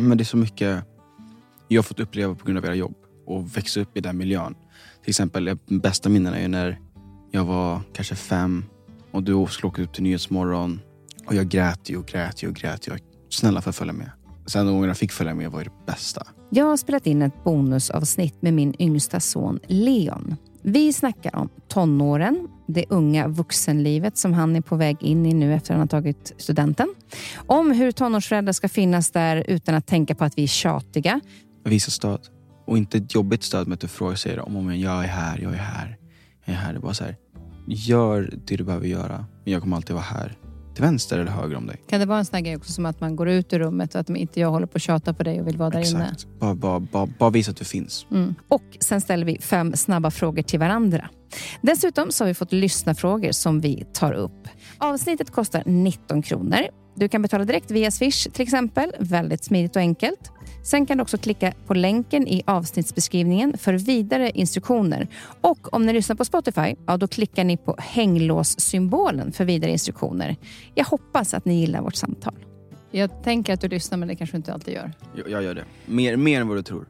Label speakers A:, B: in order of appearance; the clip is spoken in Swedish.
A: Men det är så mycket jag har fått uppleva på grund av era jobb och växa upp i den miljön. Till exempel, de bästa minnena är när jag var kanske fem och du skulle åka upp till Nyhetsmorgon och jag grät ju och grät ju och grät. Jag, snälla får följa med. Sen de gångerna jag fick följa med var det bästa.
B: Jag har spelat in ett bonusavsnitt med min yngsta son Leon. Vi snackar om tonåren, det unga vuxenlivet som han är på väg in i nu efter att han har tagit studenten. Om hur tonårsföräldrar ska finnas där utan att tänka på att vi är tjatiga.
A: Visa stöd. Och inte ett jobbigt stöd med att du frågar sig om och om. Jag är här, jag är här, jag är här. Det är bara så här. Gör det du behöver göra. Men jag kommer alltid vara här. Till vänster eller höger om dig.
B: Kan det vara en sån här grej också som att man går ut ur rummet och att inte jag håller på att tjata på dig och vill vara där inne?
A: Exakt. Bara, bara, bara, bara visa att du finns.
B: Mm. Och sen ställer vi fem snabba frågor till varandra. Dessutom så har vi fått lyssna frågor som vi tar upp. Avsnittet kostar 19 kronor. Du kan betala direkt via Swish till exempel. Väldigt smidigt och enkelt. Sen kan du också klicka på länken i avsnittsbeskrivningen för vidare instruktioner. Och om ni lyssnar på Spotify, ja, då klickar ni på hänglåssymbolen för vidare instruktioner. Jag hoppas att ni gillar vårt samtal. Jag tänker att du lyssnar, men det kanske du inte alltid gör.
A: Jag, jag gör det. Mer, mer än vad du tror.